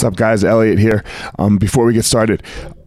What's up, guys? Elliot here. Um, before we get started,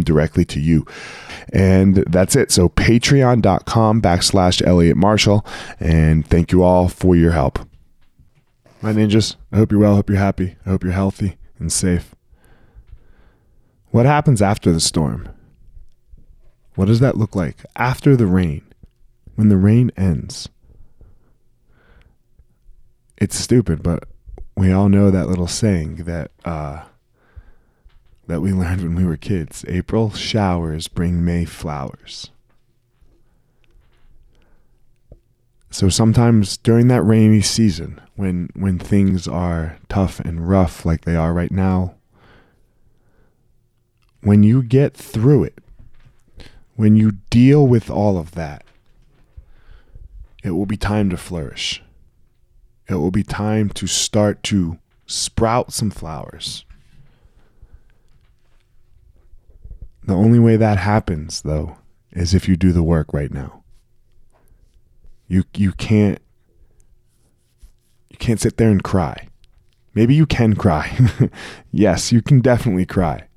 directly to you. And that's it. So patreon.com backslash elliot marshall. And thank you all for your help. My ninjas. I hope you're well. I hope you're happy. I hope you're healthy and safe. What happens after the storm? What does that look like after the rain? When the rain ends? It's stupid, but we all know that little saying that uh, that we learned when we were kids. April showers bring May flowers. So sometimes during that rainy season, when when things are tough and rough like they are right now, when you get through it, when you deal with all of that, it will be time to flourish it will be time to start to sprout some flowers. The only way that happens, though, is if you do the work right now. You you can't you can't sit there and cry. Maybe you can cry. yes, you can definitely cry.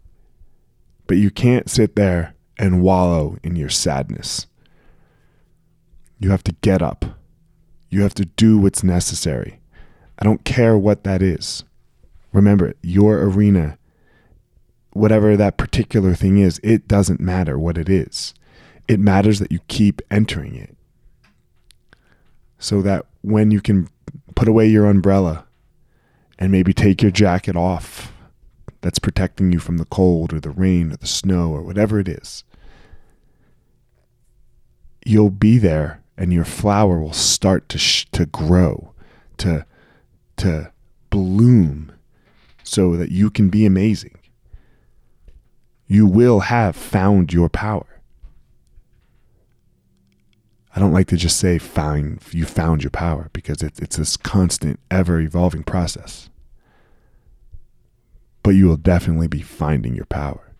But you can't sit there and wallow in your sadness. You have to get up. You have to do what's necessary. I don't care what that is. Remember, your arena, whatever that particular thing is, it doesn't matter what it is. It matters that you keep entering it. So that when you can put away your umbrella and maybe take your jacket off that's protecting you from the cold or the rain or the snow or whatever it is, you'll be there and your flower will start to sh- to grow, to to bloom so that you can be amazing. You will have found your power. I don't like to just say find you found your power because it, it's this constant, ever evolving process. But you will definitely be finding your power.